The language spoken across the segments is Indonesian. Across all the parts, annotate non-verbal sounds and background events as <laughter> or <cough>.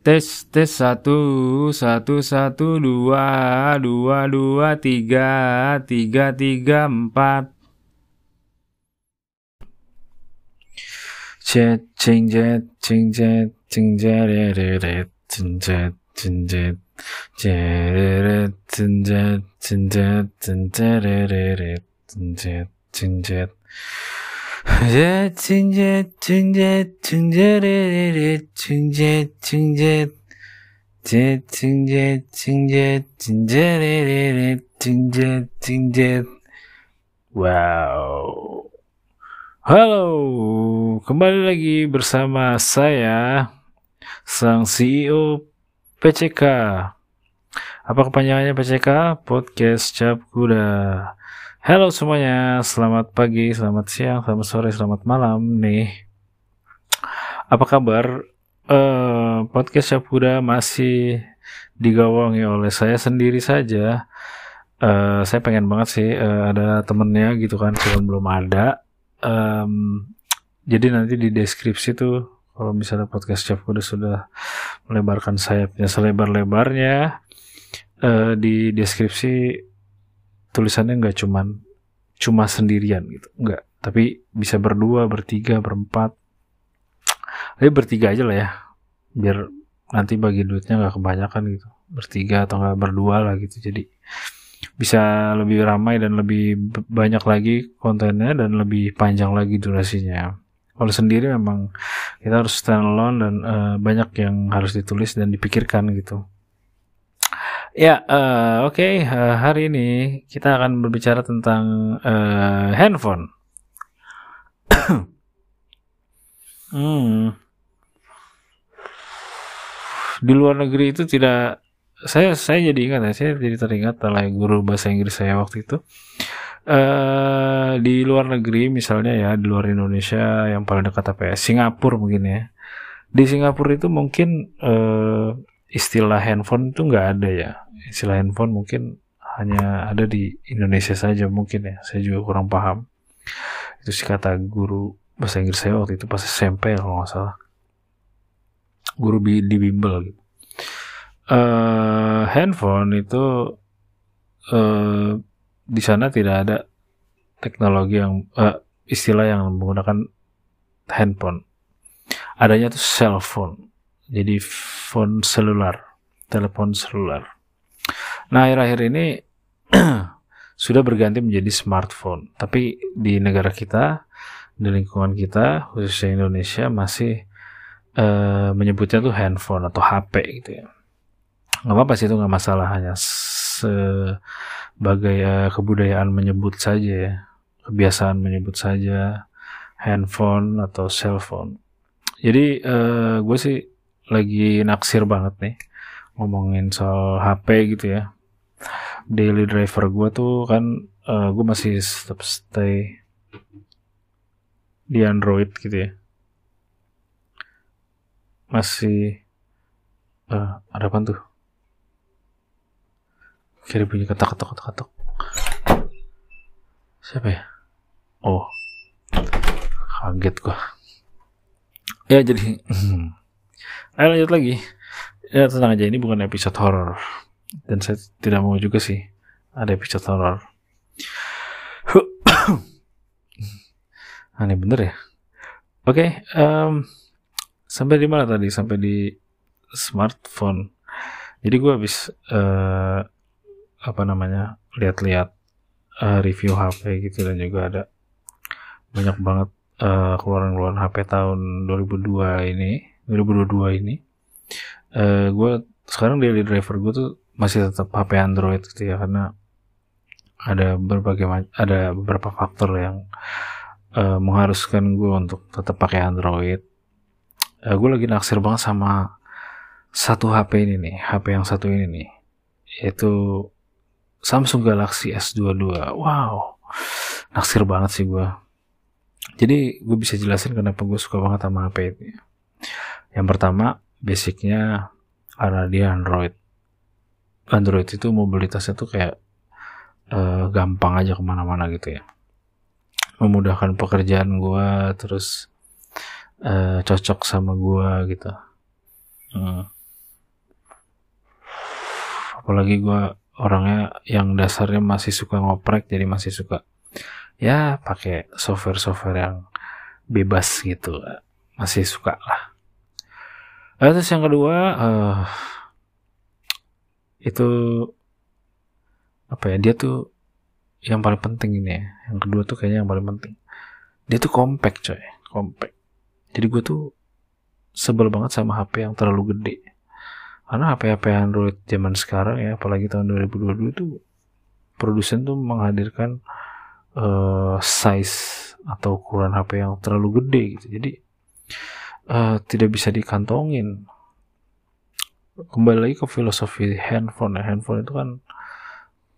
Tes tes satu satu satu dua dua dua tiga tiga tiga empat. Jet cing jet cing jet cing jet jet jet cing jet cing jet jet jet cing jet jet cing jet cing jet cing jet wow halo kembali lagi bersama saya sang CEO PCK apa kepanjangannya PCK podcast cap kuda Halo semuanya, selamat pagi, selamat siang, selamat sore, selamat malam nih. Apa kabar? Uh, podcast Syapuda masih digawangi oleh saya sendiri saja. Uh, saya pengen banget sih uh, ada temennya gitu kan, cuma belum ada. Um, jadi nanti di deskripsi tuh kalau misalnya podcast Syapuda sudah melebarkan sayapnya selebar-lebarnya, uh, di deskripsi tulisannya nggak cuman cuma sendirian gitu nggak. Tapi bisa berdua bertiga berempat. Tapi bertiga aja lah ya biar nanti bagi duitnya nggak kebanyakan gitu. Bertiga atau nggak berdua lah gitu. Jadi bisa lebih ramai dan lebih banyak lagi kontennya dan lebih panjang lagi durasinya. Kalau sendiri memang kita harus stand alone dan uh, banyak yang harus ditulis dan dipikirkan gitu Ya, uh, oke. Okay. Uh, eh, hari ini kita akan berbicara tentang uh, handphone. <coughs> hmm. Di luar negeri itu tidak saya saya jadi ingat ya, saya jadi teringat oleh guru bahasa Inggris saya waktu itu. Uh, di luar negeri misalnya ya di luar Indonesia yang paling dekat apa ya Singapura mungkin ya di Singapura itu mungkin uh, istilah handphone itu nggak ada ya istilah handphone mungkin hanya ada di Indonesia saja mungkin ya. Saya juga kurang paham. Itu sih kata guru bahasa Inggris saya waktu itu pas SMP kalau nggak salah. Guru di bimbel gitu. Uh, handphone itu uh, di sana tidak ada teknologi yang uh, istilah yang menggunakan handphone. Adanya tuh cell phone. Jadi phone selular, telepon selular. Nah, akhir-akhir ini <clears throat> sudah berganti menjadi smartphone. Tapi di negara kita, di lingkungan kita, khususnya Indonesia masih uh, menyebutnya tuh handphone atau HP gitu ya. Nggak apa-apa sih itu nggak masalah hanya sebagai uh, kebudayaan menyebut saja ya, kebiasaan menyebut saja handphone atau cellphone. Jadi uh, gue sih lagi naksir banget nih ngomongin soal HP gitu ya daily driver gue tuh kan uh, eh, gue masih tetap stay di Android gitu ya. Masih uh, ada apa tuh? Kiri bunyi ketak ketak ketak ketak siapa ya? Oh kaget gua. Ya jadi <clears throat> Ayo lanjut lagi. Ya tenang aja ini bukan episode horror dan saya tidak mau juga sih ada episode horror. Aneh bener ya. Oke, okay, um, sampai di mana tadi? Sampai di smartphone. Jadi gue habis uh, apa namanya lihat-lihat uh, review HP gitu dan juga ada banyak banget uh, keluaran-keluaran HP tahun 2002 ini 2022 ini uh, gue sekarang daily driver gue tuh masih tetap HP Android gitu ya karena ada berbagai ada beberapa faktor yang uh, mengharuskan gue untuk tetap pakai Android. Uh, gue lagi naksir banget sama satu HP ini nih, HP yang satu ini nih, yaitu Samsung Galaxy S22. Wow, naksir banget sih gue. Jadi gue bisa jelasin kenapa gue suka banget sama HP ini. Yang pertama, basicnya karena dia Android. Android itu mobilitasnya tuh kayak uh, gampang aja ke mana-mana gitu ya. Memudahkan pekerjaan gue, terus uh, cocok sama gue gitu. Hmm. apalagi gue orangnya yang dasarnya masih suka ngoprek jadi masih suka ya pakai software-software yang bebas gitu masih suka lah Lalu terus yang kedua uh, itu apa ya dia tuh yang paling penting ini ya. Yang kedua tuh kayaknya yang paling penting. Dia tuh compact coy. Compact. Jadi gue tuh sebel banget sama HP yang terlalu gede. Karena HP-HP Android zaman sekarang ya apalagi tahun 2022 itu produsen tuh menghadirkan uh, size atau ukuran HP yang terlalu gede gitu. Jadi uh, tidak bisa dikantongin kembali lagi ke filosofi handphone ya. Handphone itu kan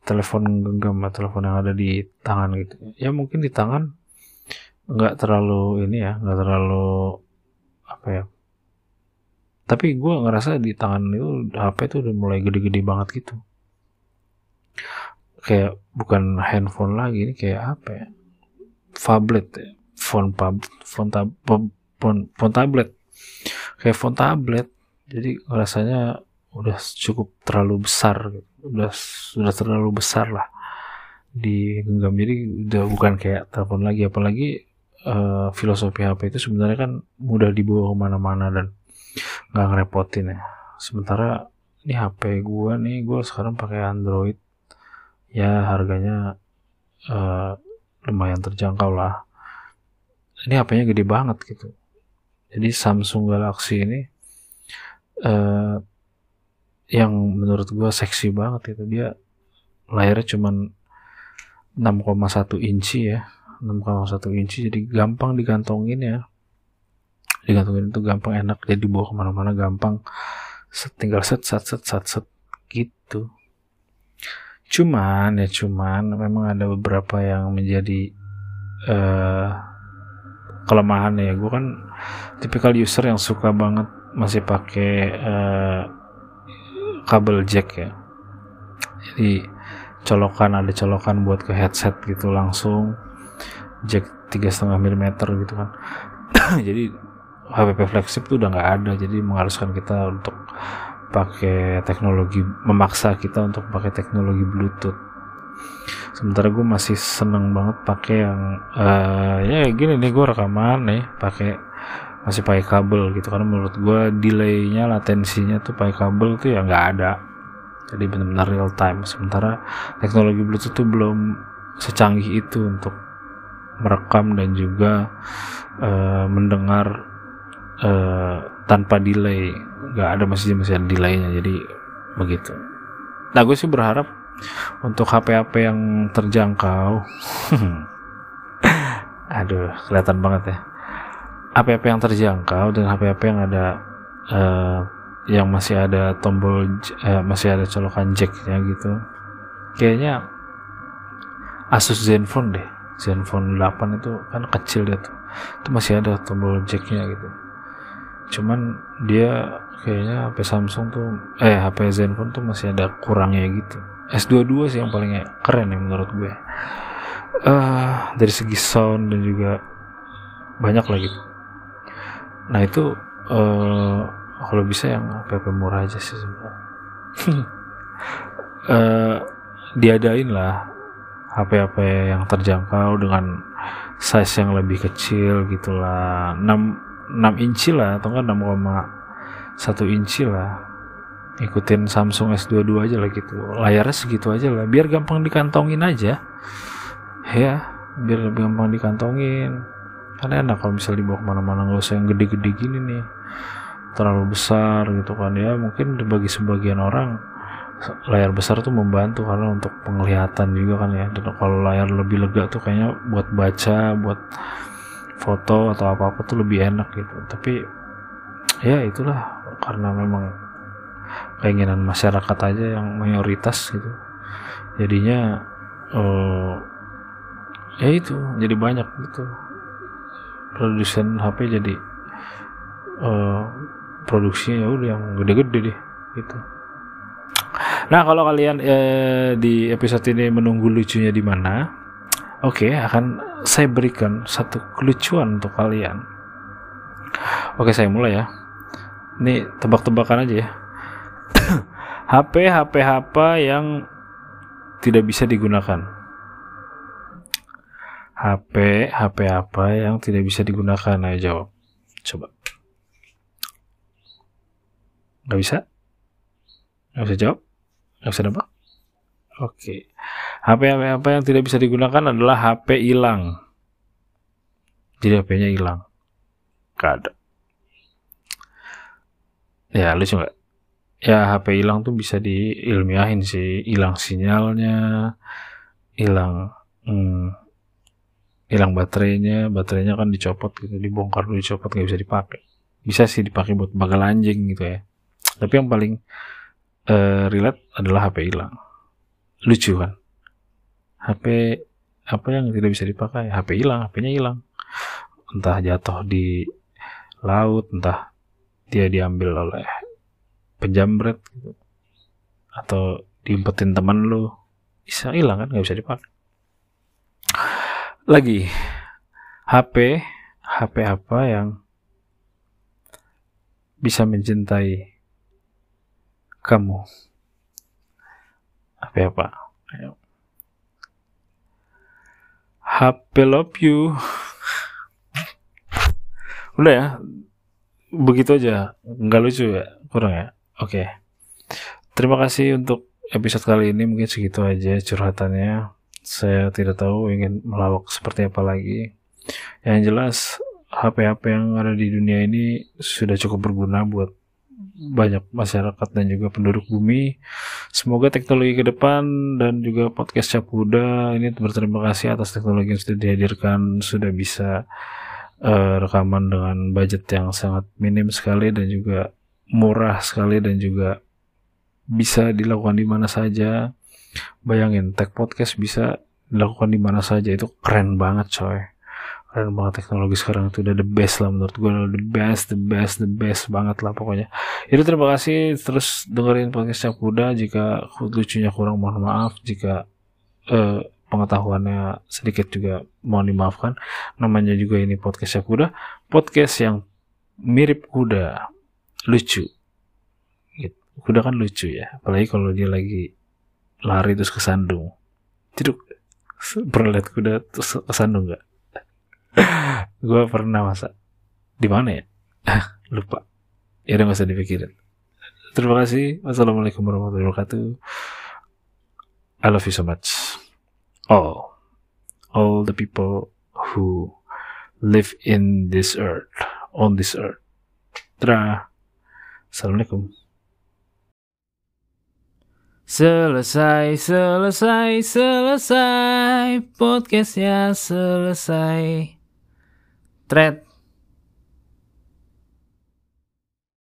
telepon genggam telepon yang ada di tangan gitu. Ya mungkin di tangan nggak terlalu ini ya nggak terlalu apa ya. Tapi gue ngerasa di tangan itu HP itu udah mulai gede-gede banget gitu. Kayak bukan handphone lagi ini kayak apa ya? Tablet ya. Phone pub phone tab phone, phone tablet. Kayak phone tablet jadi rasanya udah cukup terlalu besar udah sudah terlalu besar lah di genggam. Jadi udah bukan kayak telepon lagi apalagi uh, filosofi HP itu sebenarnya kan mudah dibawa ke mana-mana dan nggak ngerepotin ya. Sementara ini HP gue nih gue sekarang pakai Android. Ya harganya uh, lumayan terjangkau lah. Ini HP-nya gede banget gitu. Jadi Samsung Galaxy ini uh, yang menurut gue seksi banget itu. Dia layarnya cuman 6,1 inci ya. 6,1 inci jadi gampang digantongin ya. Digantungin itu gampang enak. Jadi dibawa ke mana-mana gampang. Set, tinggal set set set set set gitu. Cuman ya cuman memang ada beberapa yang menjadi uh, kelemahan ya. Gue kan tipikal user yang suka banget masih pakai uh, kabel jack ya. Jadi colokan ada colokan buat ke headset gitu langsung. Jack tiga setengah gitu kan. <coughs> Jadi HPP flagship tuh udah nggak ada. Jadi mengharuskan kita untuk pakai teknologi memaksa kita untuk pakai teknologi bluetooth. Sementara gue masih seneng banget pakai yang uh, ya gini nih gue rekaman nih pakai masih pakai kabel gitu. Karena menurut gue delaynya latensinya tuh pakai kabel tuh ya nggak ada. Jadi benar-benar real time. Sementara teknologi bluetooth tuh belum secanggih itu untuk merekam dan juga uh, mendengar uh, tanpa delay. Nggak ada masih masih ada delaynya. Jadi begitu. Nah gue sih berharap untuk HP-HP yang terjangkau. <laughs> Aduh kelihatan banget ya HP-HP yang terjangkau dan HP-HP yang ada uh, yang masih ada tombol uh, masih ada colokan jacknya gitu. Kayaknya Asus Zenfone deh. Zenfone 8 itu kan kecil dia tuh. Itu masih ada tombol jacknya gitu. Cuman dia kayaknya HP Samsung tuh eh HP Zenfone tuh masih ada kurangnya gitu. S22 sih yang paling keren ya menurut gue. Uh, dari segi sound dan juga banyak lagi nah itu uh, kalau bisa yang HP murah aja sih uh, <laughs> diadain lah HP-HP yang terjangkau dengan size yang lebih kecil gitulah 6 6 inci lah atau enggak 6,1 inci lah. Ikutin Samsung S22 aja lah gitu. Layarnya segitu aja lah biar gampang dikantongin aja. Ya biar lebih gampang dikantongin karena enak kalau misalnya dibawa ke mana-mana nggak usah yang gede-gede gini nih terlalu besar gitu kan. Ya mungkin bagi sebagian orang layar besar tuh membantu karena untuk penglihatan juga kan ya. Dan kalau layar lebih lega tuh kayaknya buat baca buat foto atau apa apa tuh lebih enak gitu. Tapi ya itulah karena memang keinginan masyarakat aja yang mayoritas gitu. Jadinya uh, ya itu jadi banyak gitu produsen HP jadi uh, produksinya ya udah yang gede-gede deh gitu Nah, kalau kalian eh, di episode ini menunggu lucunya di mana, oke, okay, akan saya berikan satu kelucuan untuk kalian. Oke, okay, saya mulai ya. Ini tebak-tebakan aja ya. <coughs> HP HP apa yang tidak bisa digunakan? HP HP apa yang tidak bisa digunakan? Ayo jawab. Coba. Gak bisa? Gak bisa jawab? Gak bisa nebak? Oke. HP HP apa yang tidak bisa digunakan adalah HP hilang. Jadi HP-nya hilang. Gak ada. Ya lucu nggak? Ya HP hilang tuh bisa diilmiahin sih. Hilang sinyalnya, hilang hmm, hilang baterainya, baterainya kan dicopot gitu, dibongkar dulu dicopot nggak bisa dipakai. Bisa sih dipakai buat bagal anjing gitu ya. Tapi yang paling uh, relate adalah HP hilang. Lucu kan? HP apa yang tidak bisa dipakai? HP hilang, HP-nya hilang entah jatuh di laut entah dia diambil oleh penjamret gitu. atau diumpetin teman lu bisa hilang kan nggak bisa dipakai lagi. HP HP apa yang bisa mencintai kamu? HP apa? Ayo. HP love you. Udah ya. Begitu aja. Nggak lucu ya? Kurang ya? Oke. Terima kasih untuk episode kali ini. Mungkin segitu aja curhatannya saya tidak tahu ingin melawak seperti apa lagi yang jelas HP-HP yang ada di dunia ini sudah cukup berguna buat banyak masyarakat dan juga penduduk bumi. Semoga teknologi ke depan dan juga podcast Capuda ini berterima kasih atas teknologi yang sudah dihadirkan, sudah bisa uh, rekaman dengan budget yang sangat minim sekali dan juga murah sekali dan juga bisa dilakukan di mana saja. Bayangin, tag podcast bisa dilakukan di mana saja. Itu keren banget coy. Keren banget teknologi sekarang itu udah the best lah menurut gue the best, the best, the best banget lah pokoknya. Jadi terima kasih. Terus dengerin podcast Kuda. Jika lucunya kurang mohon maaf. Jika uh, pengetahuannya sedikit juga mohon dimaafkan. Namanya juga ini podcast kuda. Podcast yang mirip kuda. Lucu. Gitu. kuda kan lucu ya. Apalagi kalau dia lagi lari terus kesandung tidak pernah lihat kuda terus kesandung nggak? <laughs> Gue pernah masa di mana ya? Lupa. Ya udah gak usah dipikirin. Terima kasih. Wassalamualaikum warahmatullahi wabarakatuh. I love you so much. All. All the people who live in this earth. On this earth. Tra. Assalamualaikum Selesai, selesai, selesai. Podcastnya selesai. Thread